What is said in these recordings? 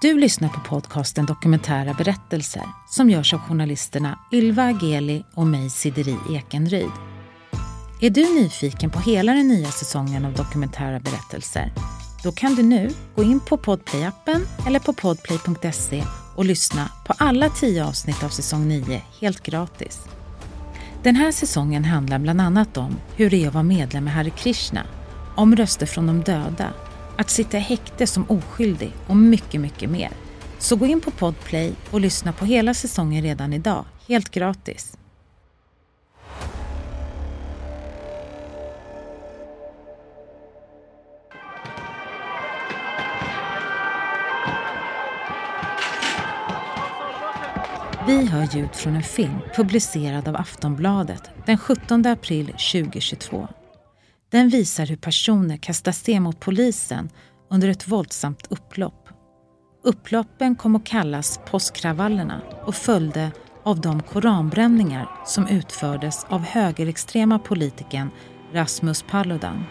Du lyssnar på podcasten Dokumentära berättelser som görs av journalisterna Ylva Ageli och mig Sideri Ekenryd. Är du nyfiken på hela den nya säsongen av Dokumentära berättelser? Då kan du nu gå in på Podplay-appen eller på podplay.se och lyssna på alla tio avsnitt av säsong 9 helt gratis. Den här säsongen handlar bland annat om hur det är att vara medlem i Hare Krishna, om röster från de döda att sitta i häkte som oskyldig och mycket, mycket mer. Så gå in på Podplay och lyssna på hela säsongen redan idag, helt gratis. Vi hör ljud från en film publicerad av Aftonbladet den 17 april 2022. Den visar hur personer kastar sten mot polisen under ett våldsamt upplopp. Upploppen kom att kallas påskkravallerna och följde av de koranbränningar som utfördes av högerextrema politikern Rasmus Paludan.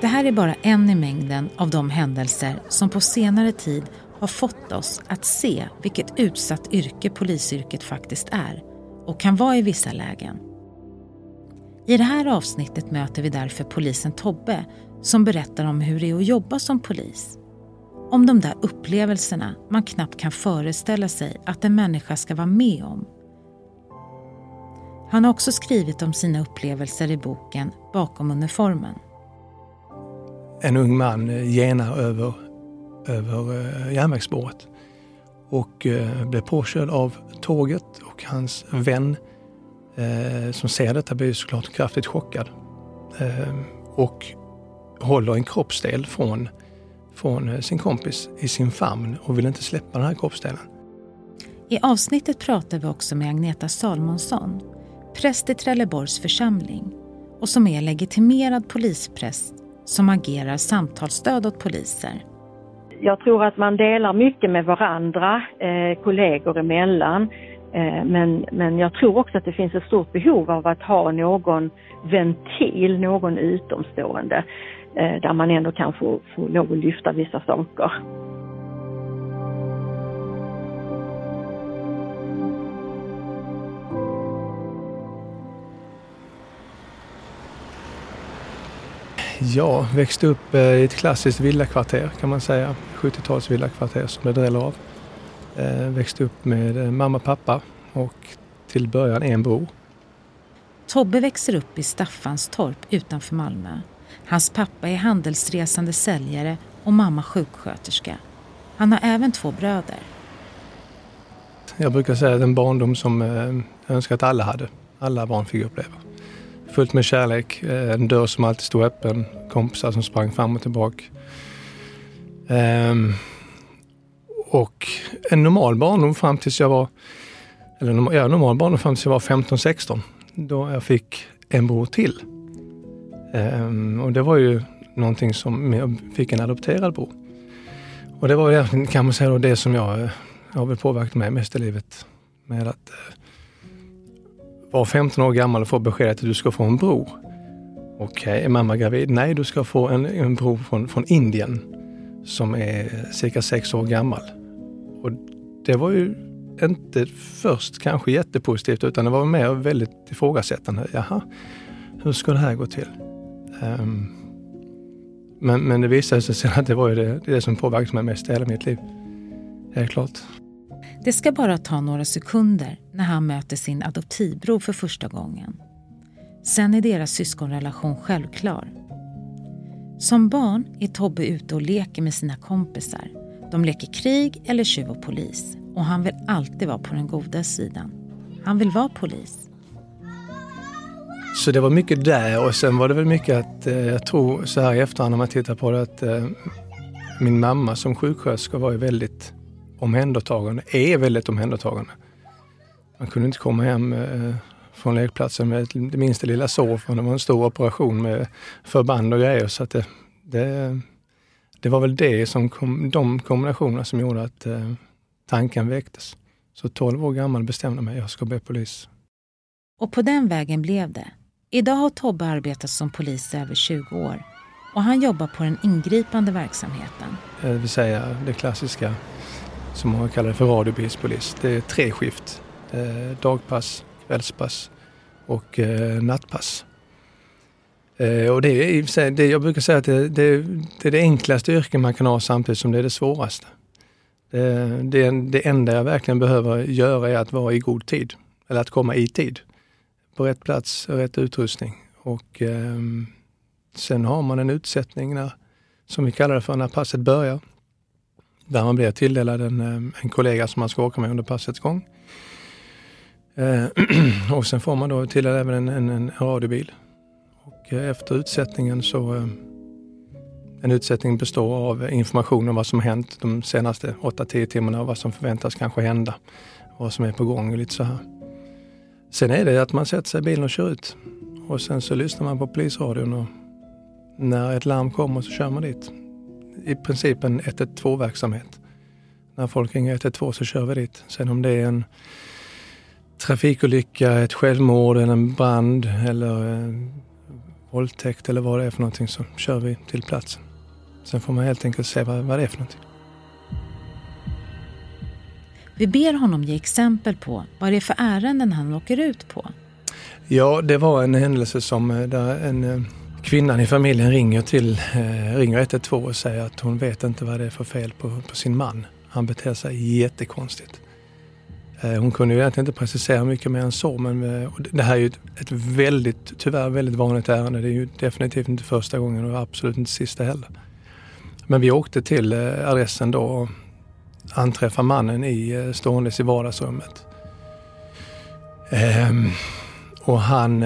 Det här är bara en i mängden av de händelser som på senare tid har fått oss att se vilket utsatt yrke polisyrket faktiskt är och kan vara i vissa lägen. I det här avsnittet möter vi därför polisen Tobbe som berättar om hur det är att jobba som polis. Om de där upplevelserna man knappt kan föreställa sig att en människa ska vara med om. Han har också skrivit om sina upplevelser i boken Bakom uniformen. En ung man eh, genar över, över eh, järnvägsspåret och blir blev påkörd av tåget och hans vän eh, som ser detta blir såklart kraftigt chockad eh, och håller en kroppsdel från, från eh, sin kompis i sin famn och vill inte släppa den här kroppsdelen. I avsnittet pratar vi också med Agneta Salmonsson, präst i Trelleborgs församling och som är legitimerad polispräst som agerar samtalsstöd åt poliser. Jag tror att man delar mycket med varandra, eh, kollegor emellan. Eh, men, men jag tror också att det finns ett stort behov av att ha någon ventil, någon utomstående, eh, där man ändå kan få, få lov att lyfta vissa saker. Ja, växte upp eh, i ett klassiskt villakvarter kan man säga. 70-tals villakvarter som det dräller av. Eh, växte upp med eh, mamma, pappa och till början en bror. Tobbe växer upp i Staffanstorp utanför Malmö. Hans pappa är handelsresande säljare och mamma sjuksköterska. Han har även två bröder. Jag brukar säga att en barndom som jag önskar att alla hade. Alla barn fick uppleva. Fullt med kärlek, en dörr som alltid stod öppen, kompisar som sprang fram och tillbaka. Och en normal barndom fram tills jag var, eller ja, normal barndom fram tills jag var 15-16. Då jag fick en bror till. Ehm, och det var ju någonting som jag fick en adopterad bror. Och det var egentligen, kan man säga, då, det som jag, eh, jag har väl påverkat mig mest i livet. Med att eh, vara 15 år gammal och få beskedet att du ska få en bror. Okej, okay, är mamma gravid? Nej, du ska få en, en bror från, från Indien som är cirka sex år gammal. Och det var ju inte först kanske jättepositivt utan det var mer väldigt ifrågasättande. Jaha, hur ska det här gå till? Um, men, men det visade sig sen att det var ju det, det som påverkade mig mest i hela mitt liv. Helt klart. Det ska bara ta några sekunder när han möter sin adoptivbror för första gången. Sen är deras syskonrelation självklar som barn är Tobbe ute och leker med sina kompisar. De leker krig eller tjuv och polis. Och han vill alltid vara på den goda sidan. Han vill vara polis. Så det var mycket där och sen var det väl mycket att, eh, jag tror så här i efterhand när man tittar på det, att eh, min mamma som sjuksköterska var ju väldigt omhändertagande, är väldigt omhändertagande. Man kunde inte komma hem eh, från lekplatsen med det minsta lilla sår, för det var en stor operation med förband och grejer. Så att det, det, det var väl det som kom, de kombinationerna som gjorde att eh, tanken väcktes. Så 12 år gammal bestämde mig, jag ska bli polis. Och på den vägen blev det. Idag har Tobbe arbetat som polis i över 20 år och han jobbar på den ingripande verksamheten. Det vill säga det klassiska som man kallar det för radiobilspolis. Det är tre skift. Eh, dagpass, kvällspass och eh, nattpass. Eh, och det är, det, jag brukar säga att det, det, det är det enklaste yrket man kan ha samtidigt som det är det svåraste. Det, det, det enda jag verkligen behöver göra är att vara i god tid, eller att komma i tid. På rätt plats och rätt utrustning. Och eh, sen har man en utsättning när, som vi kallar det för, när passet börjar. Där man blir tilldelad en, ehm, en kollega som man ska åka med under passets gång. Eh, och sen får man då till även en, en, en radiobil. Och eh, efter utsättningen så eh, en utsättning består av information om vad som hänt de senaste 8-10 timmarna och vad som förväntas kanske hända. Vad som är på gång och lite så här. Sen är det att man sätter sig i bilen och kör ut. Och sen så lyssnar man på polisradion och när ett larm kommer så kör man dit. I princip en 112 verksamhet. När folk ringer 112 så kör vi dit. Sen om det är en trafikolycka, ett självmord eller en brand eller en våldtäkt eller vad det är för någonting så kör vi till platsen. Sen får man helt enkelt se vad, vad det är för någonting. Vi ber honom ge exempel på vad det är för ärenden han åker ut på. Ja, det var en händelse som eh, där en eh, kvinnan i familjen ringer till eh, ringer 112 och säger att hon vet inte vad det är för fel på, på sin man. Han beter sig jättekonstigt. Eh, hon kunde ju egentligen inte precisera mycket mer än så men eh, det här är ju ett väldigt, tyvärr väldigt vanligt ärende. Det är ju definitivt inte första gången och absolut inte sista heller. Men vi åkte till eh, adressen då och anträffade mannen i, ståendes i vardagsrummet. Ehm, och han,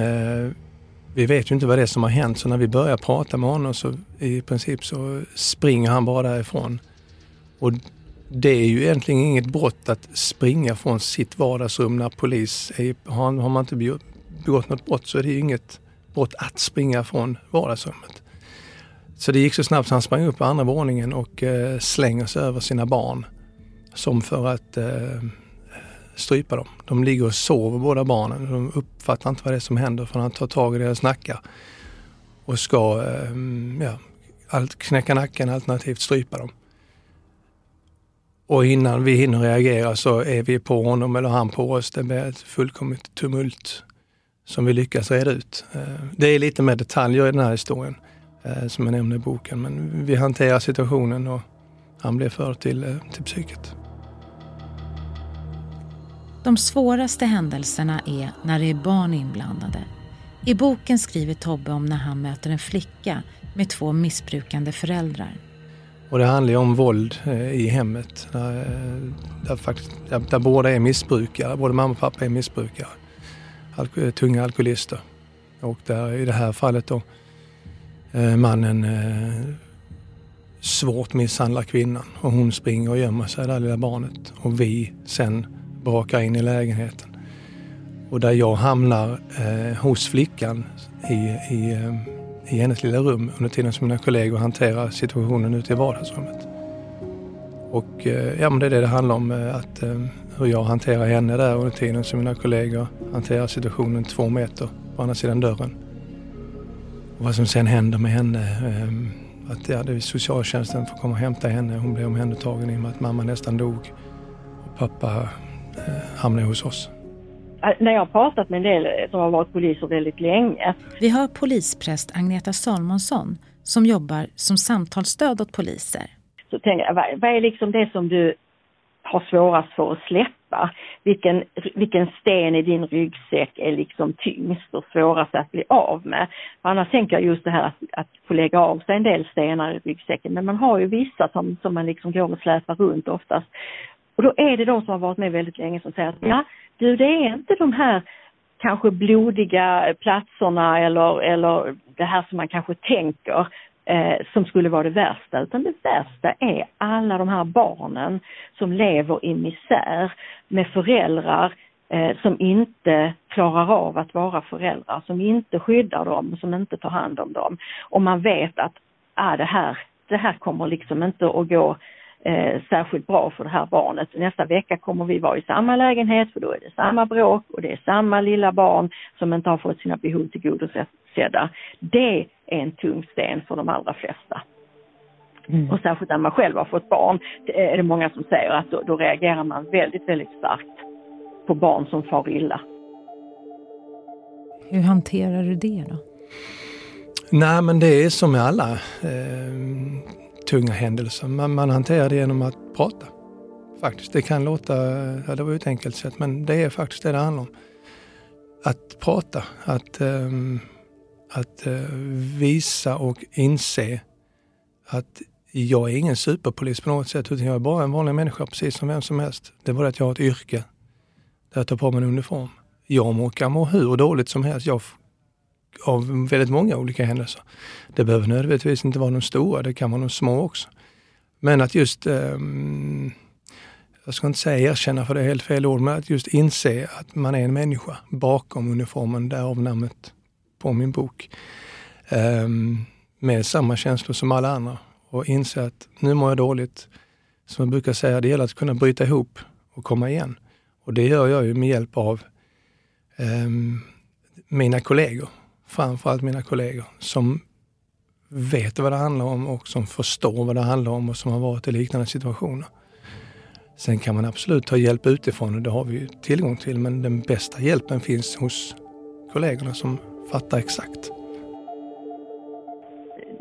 vi vet ju inte vad det är som har hänt så när vi börjar prata med honom så i princip så springer han bara därifrån. Och det är ju egentligen inget brott att springa från sitt vardagsrum när polis är, har, har man inte begått något brott så är det ju inget brott att springa från vardagsrummet. Så det gick så snabbt så han sprang upp på andra våningen och eh, slänger sig över sina barn. Som för att eh, strypa dem. De ligger och sover båda barnen. De uppfattar inte vad det är som händer för han tar tag i deras nackar och ska eh, ja, knäcka nacken alternativt strypa dem. Och innan vi hinner reagera så är vi på honom eller han på oss. Det blir ett fullkomligt tumult som vi lyckas reda ut. Eh, det är lite mer detaljer i den här historien eh, som jag nämner i boken men vi hanterar situationen och han blir förd till, eh, till psyket. De svåraste händelserna är när det är barn inblandade. I boken skriver Tobbe om när han möter en flicka med två missbrukande föräldrar. Och det handlar ju om våld eh, i hemmet där, eh, där, faktiskt, där, där båda är missbrukare, både mamma och pappa är missbrukare. Alko, eh, tunga alkoholister. Och där i det här fallet då mannen svårt misshandlar kvinnan och hon springer och gömmer sig, det där lilla barnet. Och vi sen brakar in i lägenheten. Och där jag hamnar eh, hos flickan i, i, eh, i hennes lilla rum under tiden som mina kollegor hanterar situationen ute i vardagsrummet. Och eh, ja, men det är det det handlar om, eh, att, eh, hur jag hanterar henne där under tiden som mina kollegor hanterar situationen två meter på andra sidan dörren. Och vad som sen händer med henne. Att ja, det är socialtjänsten får komma och hämta henne. Hon blev omhändertagen i och med att mamma nästan dog. Och pappa Eh, hos oss. När jag har pratat med en del som har varit poliser väldigt länge. Vi hör polispräst Agneta Salmonsson som jobbar som samtalsstöd åt poliser. Så tänker jag, vad är liksom det som du har svårast för att släppa? Vilken, vilken sten i din ryggsäck är liksom tyngst och svårast att bli av med? För annars tänker jag just det här att, att få lägga av sig en del stenar i ryggsäcken. Men man har ju vissa som, som man liksom går och släpar runt oftast. Och då är det de som har varit med väldigt länge som säger att ja, du det är inte de här kanske blodiga platserna eller, eller det här som man kanske tänker eh, som skulle vara det värsta, utan det värsta är alla de här barnen som lever i misär med föräldrar eh, som inte klarar av att vara föräldrar, som inte skyddar dem, som inte tar hand om dem. Och man vet att ah, det, här, det här kommer liksom inte att gå eh, särskilt bra för det här barnet. Nästa vecka kommer vi vara i samma lägenhet för då är det samma bråk och det är samma lilla barn som inte har fått sina behov tillgodosedda. Det är en tung sten för de allra flesta. Mm. Och särskilt när man själv har fått barn, det är det många som säger att då, då reagerar man väldigt, väldigt starkt på barn som far illa. Hur hanterar du det då? Nej, men det är som med alla eh, tunga händelser. Man, man hanterar det genom att prata. Faktiskt. Det kan låta, ja, det var ett enkelt sätt, men det är faktiskt det det handlar om. Att prata, att, um, att uh, visa och inse att jag är ingen superpolis på något sätt, utan jag är bara en vanlig människa precis som vem som helst. Det är bara att jag har ett yrke där jag tar på mig en uniform. Jag må, kan må hur dåligt som helst. Jag, av väldigt många olika händelser. Det behöver nödvändigtvis inte vara de stora, det kan vara de små också. Men att just, um, jag ska inte säga erkänna för det är helt fel ord, men att just inse att man är en människa bakom uniformen, därav namnet på min bok. Um, med samma känslor som alla andra och inse att nu mår jag dåligt. Som jag brukar säga, det gäller att kunna bryta ihop och komma igen. Och det gör jag ju med hjälp av um, mina kollegor, framförallt mina kollegor som vet vad det handlar om och som förstår vad det handlar om och som har varit i liknande situationer. Sen kan man absolut ta hjälp utifrån och det har vi ju tillgång till, men den bästa hjälpen finns hos kollegorna som fattar exakt.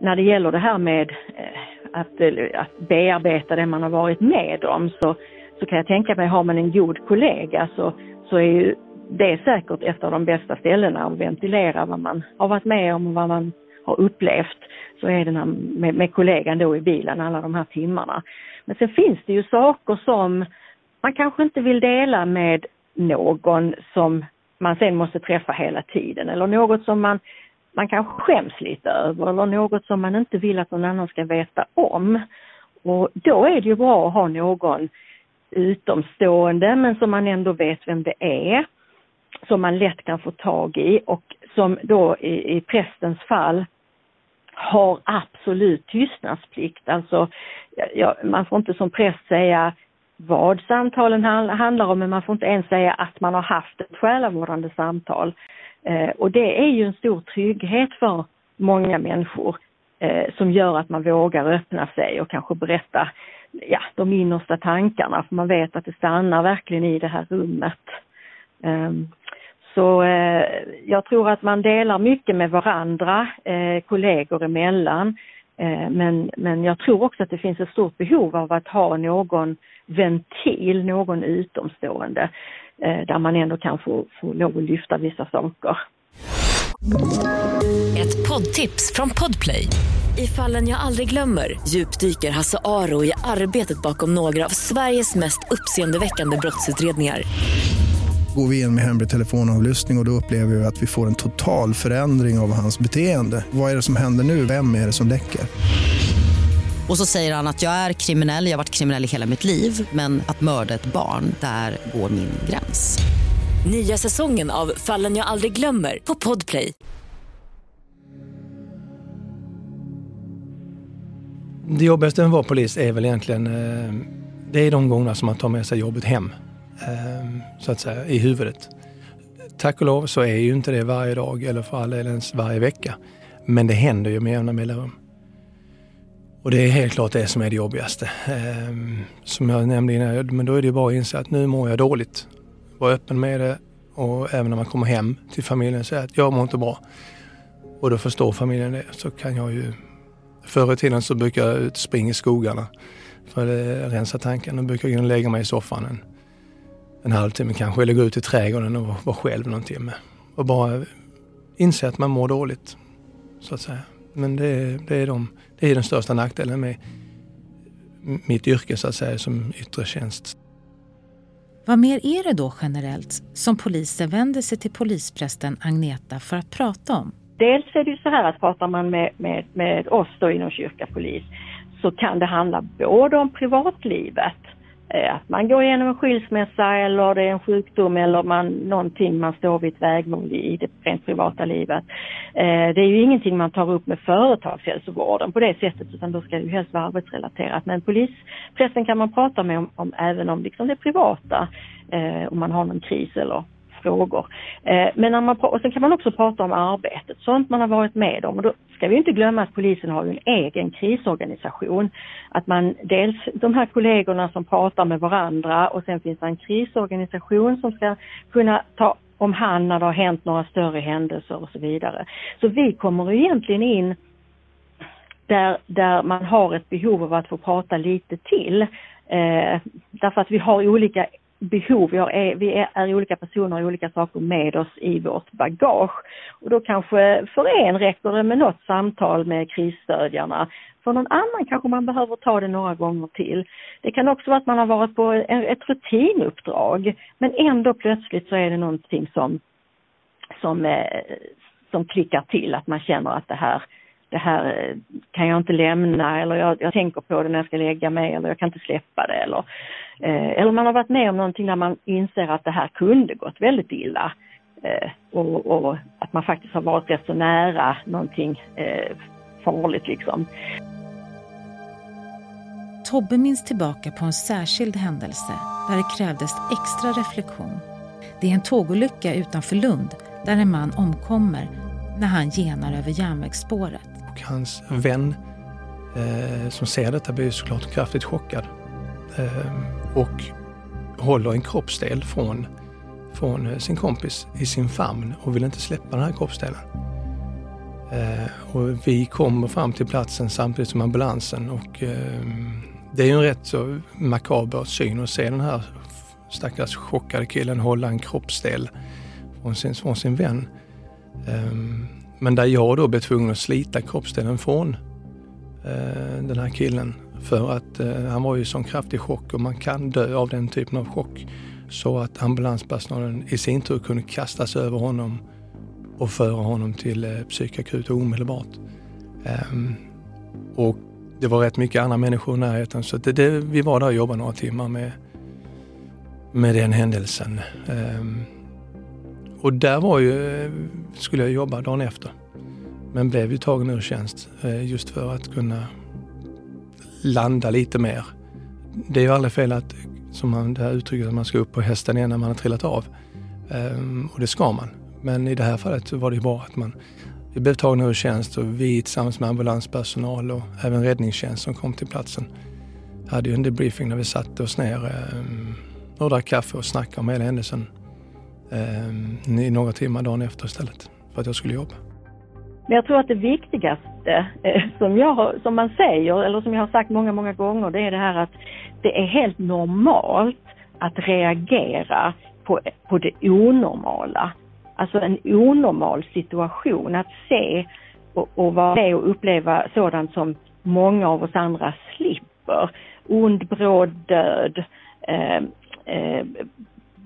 När det gäller det här med eh, att, eh, att bearbeta det man har varit med om så, så kan jag tänka mig, har man en god kollega så, så är ju det är säkert ett av de bästa ställena att ventilera vad man har varit med om och vad man har upplevt. Så är det med, med kollegan då i bilen alla de här timmarna. Men sen finns det ju saker som man kanske inte vill dela med någon som man sen måste träffa hela tiden eller något som man, man kanske skäms lite över eller något som man inte vill att någon annan ska veta om. Och då är det ju bra att ha någon utomstående men som man ändå vet vem det är som man lätt kan få tag i och som då i, i prästens fall har absolut tystnadsplikt. Alltså, ja, man får inte som präst säga vad samtalen handlar om, men man får inte ens säga att man har haft ett själavårdande samtal. Eh, och det är ju en stor trygghet för många människor eh, som gör att man vågar öppna sig och kanske berätta ja, de innersta tankarna, för man vet att det stannar verkligen i det här rummet. Ehm, så eh, jag tror att man delar mycket med varandra, eh, kollegor emellan. Eh, men, men jag tror också att det finns ett stort behov av att ha någon ventil, någon utomstående, där man ändå kan få, få lov att lyfta vissa saker. Ett poddtips från Podplay. I fallen jag aldrig glömmer djupdyker Hasse Aro i arbetet bakom några av Sveriges mest uppseendeväckande brottsutredningar går vi in med hemlig telefonavlyssning och, och då upplever vi att vi får en total förändring av hans beteende. Vad är det som händer nu? Vem är det som läcker? Och så säger han att jag är kriminell, jag har varit kriminell i hela mitt liv men att mörda ett barn, där går min gräns. Nya säsongen av Fallen jag aldrig glömmer på Podplay. Det jobbigaste med att vara polis är väl egentligen eh, det är de gångerna som man tar med sig jobbet hem. Ehm, så att säga, i huvudet. Tack och lov så är ju inte det varje dag eller för all del ens varje vecka. Men det händer ju med jämna mellanrum. Och det är helt klart det som är det jobbigaste. Ehm, som jag nämnde innan, men då är det ju bara att inse att nu mår jag dåligt. Vara öppen med det och även när man kommer hem till familjen säga att jag mår inte bra. Och då förstår familjen det. Så kan jag ju... Förr i tiden så brukade jag ut springa i skogarna för att rensa tanken. Då brukar jag lägga mig i soffan en en halvtimme kanske, eller gå ut i trädgården och vara själv någon timme. Och bara inse att man mår dåligt, så att säga. Men det är, det är, de, det är den största nackdelen med mitt yrke, så att säga, som yttre tjänst. Vad mer är det då generellt som poliser vänder sig till polisprästen Agneta för att prata om? Dels är det ju så här att pratar man med, med, med oss då inom kyrka polis så kan det handla både om privatlivet Eh, att man går igenom en skilsmässa eller det är en sjukdom eller man, någonting man står vid ett vägmål i det rent privata livet. Eh, det är ju ingenting man tar upp med företagshälsovården på det sättet utan då ska det ju helst vara arbetsrelaterat. Men polisprästen kan man prata med om, om även om liksom det privata, eh, om man har någon kris eller frågor. Eh, men när man, och sen kan man också prata om arbetet, sånt man har varit med om. Och då ska vi inte glömma att polisen har en egen krisorganisation. Att man dels de här kollegorna som pratar med varandra och sen finns det en krisorganisation som ska kunna ta om hand när det har hänt några större händelser och så vidare. Så vi kommer egentligen in där, där man har ett behov av att få prata lite till. Eh, därför att vi har olika behov, vi, har, vi är, är olika personer och olika saker med oss i vårt bagage. Och då kanske för en räcker det med något samtal med krisstödjarna. För någon annan kanske man behöver ta det några gånger till. Det kan också vara att man har varit på ett rutinuppdrag men ändå plötsligt så är det någonting som, som, eh, som klickar till, att man känner att det här det här eh, kan jag inte lämna eller jag, jag, tänker på det när jag ska lägga mig eller jag kan inte släppa det eller, eller man har varit med om någonting där man inser att det här kunde gått väldigt illa eh, och, och, att man faktiskt har varit rätt så nära någonting eh, farligt liksom. Tobbe minns tillbaka på en särskild händelse där det krävdes extra reflektion. Det är en tågolycka utanför Lund där en man omkommer när han genar över järnvägsspåret och hans vän eh, som ser detta blir såklart kraftigt chockad eh, och håller en kroppsdel från, från eh, sin kompis i sin famn och vill inte släppa den här kroppsdelen. Eh, och vi kommer fram till platsen samtidigt som ambulansen och eh, det är ju en rätt så makaber syn att se den här stackars chockade killen hålla en kroppsdel från sin, från sin vän. Eh, men där jag då blev tvungen att slita kroppsdelen från eh, den här killen. För att eh, han var ju i sån kraftig chock och man kan dö av den typen av chock. Så att ambulanspersonalen i sin tur kunde kastas över honom och föra honom till eh, psykakut omedelbart. Um, och det var rätt mycket andra människor i närheten så det, det, vi var där och jobbade några timmar med, med den händelsen. Um, och där var ju, eh, skulle jag jobba dagen efter. Men blev ju tagen ur tjänst eh, just för att kunna landa lite mer. Det är ju aldrig fel att, som man, det här uttrycket, att man ska upp på hästen igen när man har trillat av. Ehm, och det ska man. Men i det här fallet så var det ju bra att man vi blev tagna ur tjänst och vi tillsammans med ambulanspersonal och även räddningstjänst som kom till platsen hade ju en debriefing när vi satte oss ner ehm, och drack kaffe och snackade om hela händelsen ehm, i några timmar dagen efter istället för att jag skulle jobba. Men jag tror att det viktigaste inte, eh, som, jag, som man säger, eller som jag har sagt många, många gånger, det är det här att det är helt normalt att reagera på, på det onormala. Alltså en onormal situation, att se och, och vara med och uppleva sådant som många av oss andra slipper. Ond, bråd död, eh, eh,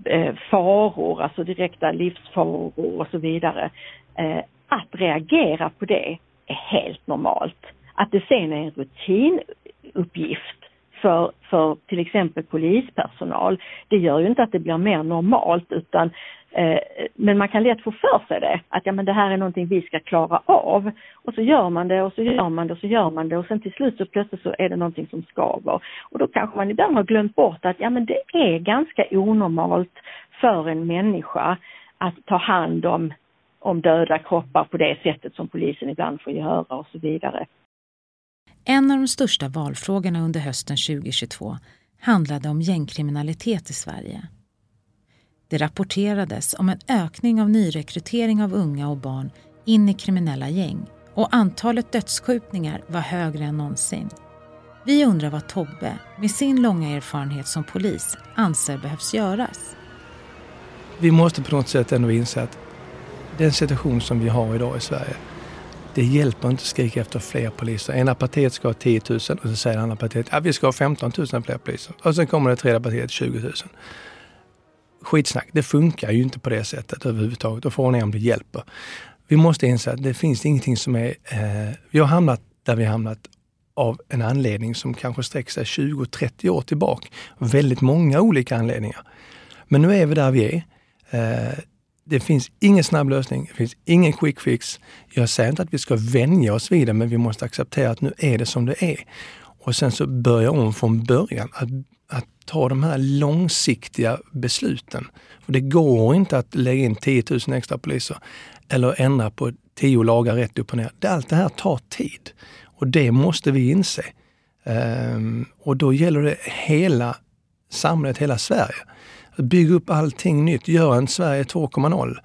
eh, faror, alltså direkta livsfaror och så vidare. Eh, att reagera på det är helt normalt. Att det sen är en rutinuppgift för, för till exempel polispersonal, det gör ju inte att det blir mer normalt utan eh, men man kan lätt få för sig det, att ja men det här är någonting vi ska klara av. Och så gör man det och så gör man det och så gör man det och sen till slut så plötsligt så är det någonting som skaver. Och då kanske man ibland har glömt bort att ja men det är ganska onormalt för en människa att ta hand om, om döda kroppar på det sättet som polisen ibland får göra och så vidare. En av de största valfrågorna under hösten 2022 handlade om gängkriminalitet i Sverige. Det rapporterades om en ökning av nyrekrytering av unga och barn in i kriminella gäng och antalet dödsskjutningar var högre än någonsin. Vi undrar vad Tobbe, med sin långa erfarenhet som polis, anser behövs göras. Vi måste på något sätt ändå inse att den situation som vi har idag i Sverige, det hjälper inte att skrika efter fler poliser. Ena partiet ska ha 10 000 och så säger andra partiet att ja, vi ska ha 15 000 fler poliser. Och sen kommer det tredje partiet 20 000. Skitsnack, det funkar ju inte på det sättet överhuvudtaget och frågan är om det hjälper. Vi måste inse att det finns ingenting som är... Eh, vi har hamnat där vi har hamnat av en anledning som kanske sträcker sig 20-30 år tillbaka. Väldigt många olika anledningar. Men nu är vi där vi är. Eh, det finns ingen snabb lösning, det finns ingen quick fix. Jag säger inte att vi ska vänja oss vid det, men vi måste acceptera att nu är det som det är. Och sen så börja om från början. Att, att ta de här långsiktiga besluten. För det går inte att lägga in 10 000 extra poliser eller ändra på tio lagar rätt upp och ner. Allt det här tar tid och det måste vi inse. Um, och då gäller det hela samhället, hela Sverige. Bygg upp allting nytt, gör en Sverige 2.0.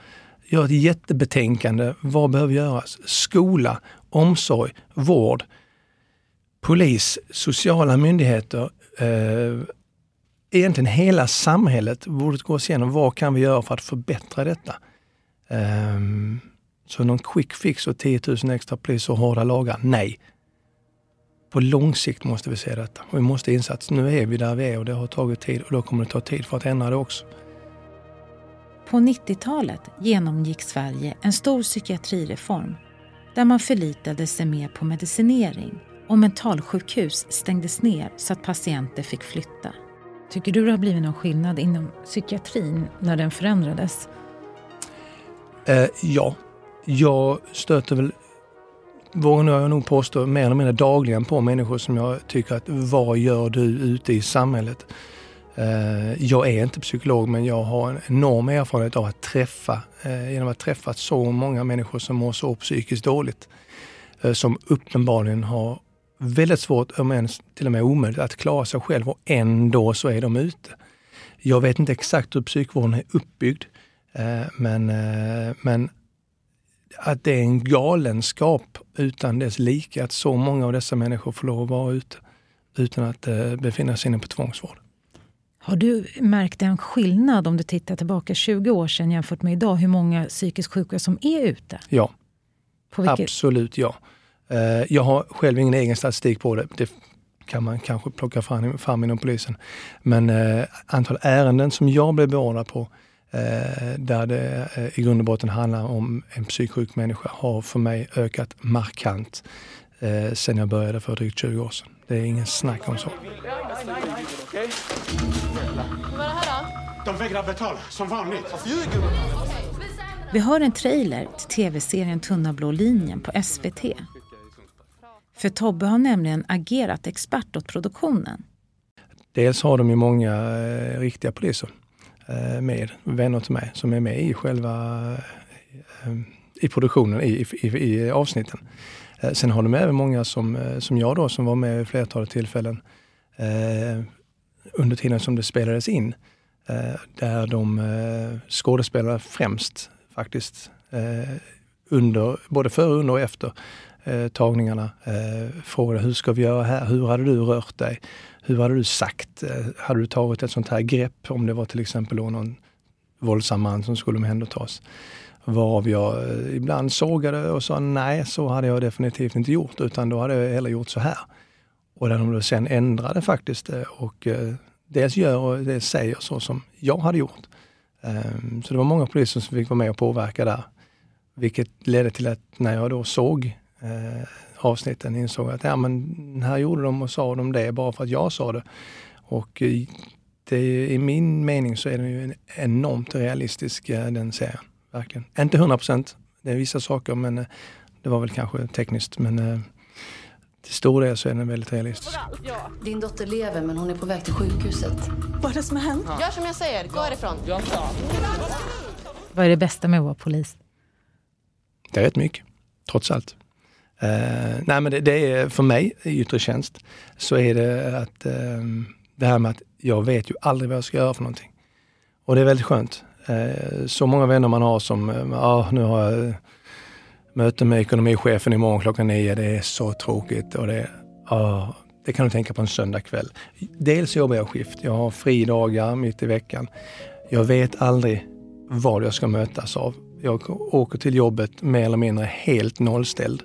Gör ett jättebetänkande. Vad behöver göras? Skola, omsorg, vård, polis, sociala myndigheter. Eh, egentligen hela samhället borde gå igenom. Vad kan vi göra för att förbättra detta? Eh, så någon quick fix och 10 000 extra poliser och hårda lagar? Nej. På lång sikt måste vi se detta. Och vi måste inse att nu är vi där vi är och det har tagit tid och då kommer det ta tid för att ändra det också. På 90-talet genomgick Sverige en stor psykiatrireform där man förlitade sig mer på medicinering och mentalsjukhus stängdes ner så att patienter fick flytta. Tycker du det har blivit någon skillnad inom psykiatrin när den förändrades? Eh, ja, jag stöter väl, vågar jag nog påstå, mer eller mindre dagligen på människor som jag tycker att vad gör du ute i samhället? Eh, jag är inte psykolog men jag har en enorm erfarenhet av att träffa, eh, genom att träffa så många människor som mår så psykiskt dåligt. Eh, som uppenbarligen har väldigt svårt, om ens till och med omöjligt, att klara sig själv och ändå så är de ute. Jag vet inte exakt hur psykvården är uppbyggd, men, men att det är en galenskap utan dess like att så många av dessa människor får lov att vara ute utan att befinna sig inne på tvångsvård. Har du märkt en skillnad om du tittar tillbaka 20 år sedan jämfört med idag, hur många psykiskt sjuka som är ute? Ja, absolut ja. Eh, jag har själv ingen egen statistik på det. Det kan man kanske plocka fram, fram inom polisen. Men eh, antal ärenden som jag blev beordrad på eh, där det i grund och botten handlar om en psyksjuk människa har för mig ökat markant sen jag började för drygt 20 år sedan. Det är ingen snack om så. Vad är det här då? De vägrar betala, som vanligt. Vi har en trailer till tv-serien Tunna blå linjen på SVT. För Tobbe har nämligen agerat expert åt produktionen. Dels har de ju många eh, riktiga poliser eh, Eh, med, vänner till mig, som är med i själva eh, i produktionen, i, i, i avsnitten. Eh, sen har de även många som, som jag då, som var med vid flertalet tillfällen eh, under tiden som det spelades in. Eh, där de eh, skådespelare främst faktiskt eh, under, både före, under och efter tagningarna eh, frågade hur ska vi göra här? Hur hade du rört dig? Hur hade du sagt? Eh, hade du tagit ett sånt här grepp om det var till exempel någon våldsam man som skulle omhändertas? Varav jag eh, ibland sågade och sa nej, så hade jag definitivt inte gjort, utan då hade jag hellre gjort så här. Och där de då sen ändrade faktiskt eh, och dels gör och dels säger så som jag hade gjort. Ehm, så det var många poliser som fick vara med och påverka där. Vilket ledde till att när jag då såg eh, avsnitten insåg att ja, men här gjorde de och sa de det bara för att jag sa det. Och eh, det, i min mening så är den ju enormt realistisk eh, den serien. Verkligen. Inte 100 procent, det är vissa saker men eh, det var väl kanske tekniskt men till stor del så är den väldigt realistisk. Din dotter lever men hon är på väg till sjukhuset. Vad är det som har hänt? Gör som jag säger, gå härifrån. Vad är det bästa med att vara polis? Det är rätt mycket, trots allt. Uh, nej men det, det, är för mig i yttre tjänst så är det att uh, det här med att jag vet ju aldrig vad jag ska göra för någonting. Och det är väldigt skönt. Uh, så många vänner man har som, eh, ja nu har jag möte med ekonomichefen imorgon klockan nio. Det är så tråkigt och det, oh, det kan du tänka på en söndagkväll. Dels jobbar jag skift. Jag har fridagar mitt i veckan. Jag vet aldrig vad jag ska mötas av. Jag åker till jobbet mer eller mindre helt nollställd.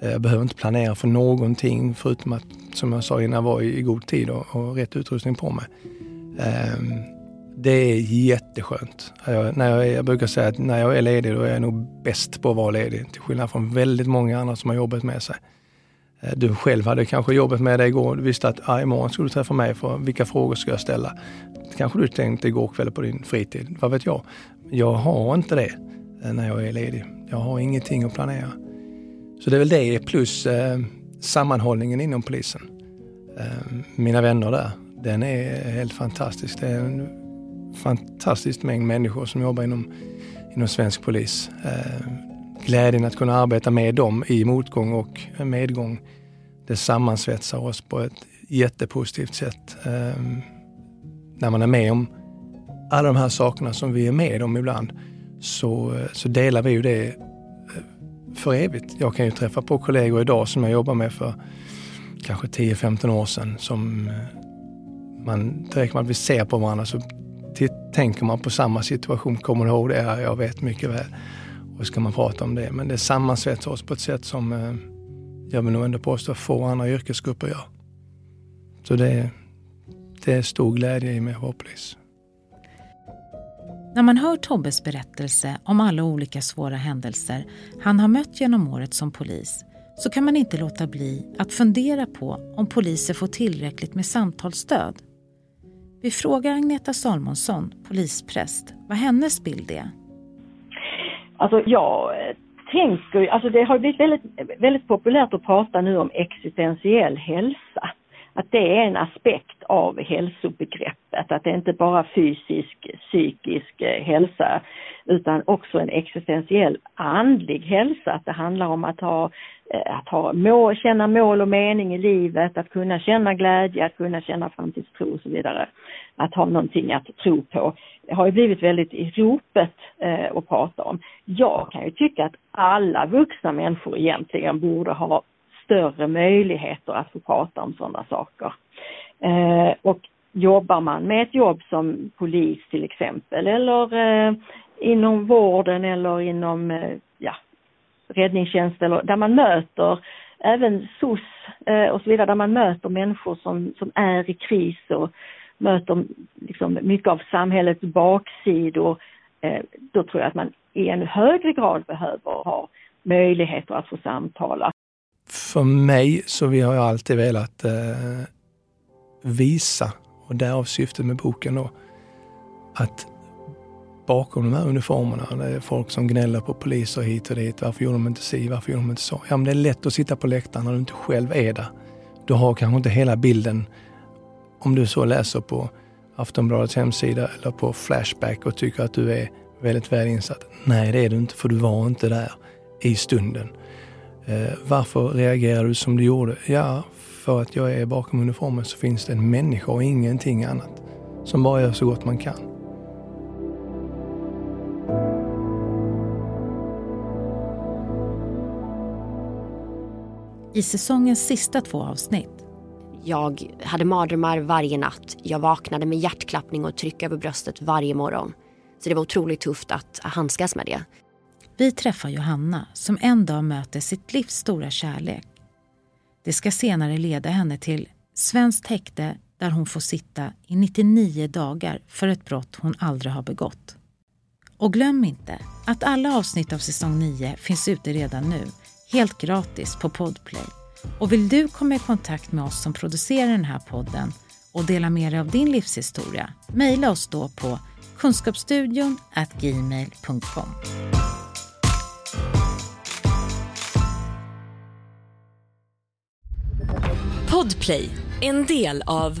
Eh, jag behöver inte planera för någonting förutom att, som jag sa innan, vara i god tid och, och rätt utrustning på mig. Ehm, det är jätteskönt. Jag, när jag, jag brukar säga att när jag är ledig då är jag nog bäst på att vara ledig. Till skillnad från väldigt många andra som har jobbat med sig. Eh, du själv hade kanske jobbat med dig igår. Du visste att ah, imorgon ska du träffa mig för vilka frågor ska jag ställa? Kanske du tänkte igår kväll på din fritid. Vad vet jag? Jag har inte det eh, när jag är ledig. Jag har ingenting att planera. Så det är väl det plus eh, sammanhållningen inom polisen. Eh, mina vänner där, den är helt fantastisk. Det är en fantastisk mängd människor som jobbar inom, inom svensk polis. Eh, glädjen att kunna arbeta med dem i motgång och medgång, det sammansvetsar oss på ett jättepositivt sätt. Eh, när man är med om alla de här sakerna som vi är med om ibland så, eh, så delar vi ju det för evigt. Jag kan ju träffa på kollegor idag som jag jobbar med för kanske 10-15 år sedan som eh, man direkt man vi ser på varandra så tänker man på samma situation. Kommer du ihåg det? Ja, jag vet mycket väl. Och ska man prata om det. Men det sammansvetsar oss på ett sätt som eh, jag vill nog ändå påstå få andra yrkesgrupper gör. Så det, det är stor glädje i mig att vara polis. När man hör Tobbes berättelse om alla olika svåra händelser han har mött genom året som polis så kan man inte låta bli att fundera på om poliser får tillräckligt med samtalsstöd. Vi frågar Agneta Salmonsson, polispräst, vad hennes bild är. Alltså jag eh, tänker, alltså det har blivit väldigt, väldigt populärt att prata nu om existentiell hälsa. Att det är en aspekt av hälsobegreppet, att det inte bara fysisk, psykisk eh, hälsa utan också en existentiell andlig hälsa. Att det handlar om att ha eh, att ha mål, känna mål och mening i livet, att kunna känna glädje, att kunna känna framtidstro och så vidare. Att ha någonting att tro på. Det har ju blivit väldigt i ropet eh, att prata om. Jag kan ju tycka att alla vuxna människor egentligen borde ha större möjligheter att få prata om sådana saker. Eh, och jobbar man med ett jobb som polis till exempel eller eh, inom vården eller inom eh, ja, räddningstjänst eller där man möter även SOS eh, och så vidare, där man möter människor som, som är i kris och möter liksom mycket av samhällets baksidor. Eh, då tror jag att man i en högre grad behöver ha möjligheter att få samtala. För mig så vi har jag alltid velat eh, visa, och därav syftet med boken då, att bakom de här uniformerna. Det är folk som gnäller på poliser hit och dit. Varför gjorde de inte si? Varför gjorde de inte så? Ja, men det är lätt att sitta på läktaren när du inte själv är där. Du har kanske inte hela bilden om du så läser på Aftonbladets hemsida eller på Flashback och tycker att du är väldigt väl insatt. Nej, det är du inte för du var inte där i stunden. Eh, varför reagerar du som du gjorde? Ja, för att jag är bakom uniformen så finns det en människa och ingenting annat som bara gör så gott man kan. i säsongens sista två avsnitt. Jag hade mardrömmar varje natt. Jag vaknade med hjärtklappning och tryck över bröstet varje morgon. Så det var otroligt tufft att handskas med det. Vi träffar Johanna som en dag möter sitt livs stora kärlek. Det ska senare leda henne till svenskt häkte där hon får sitta i 99 dagar för ett brott hon aldrig har begått. Och glöm inte att alla avsnitt av säsong 9 finns ute redan nu helt gratis på Podplay. Och vill du komma i kontakt med oss som producerar den här podden och dela med dig av din livshistoria, mejla oss då på kunskapsstudion gmail.com. Podplay, en del av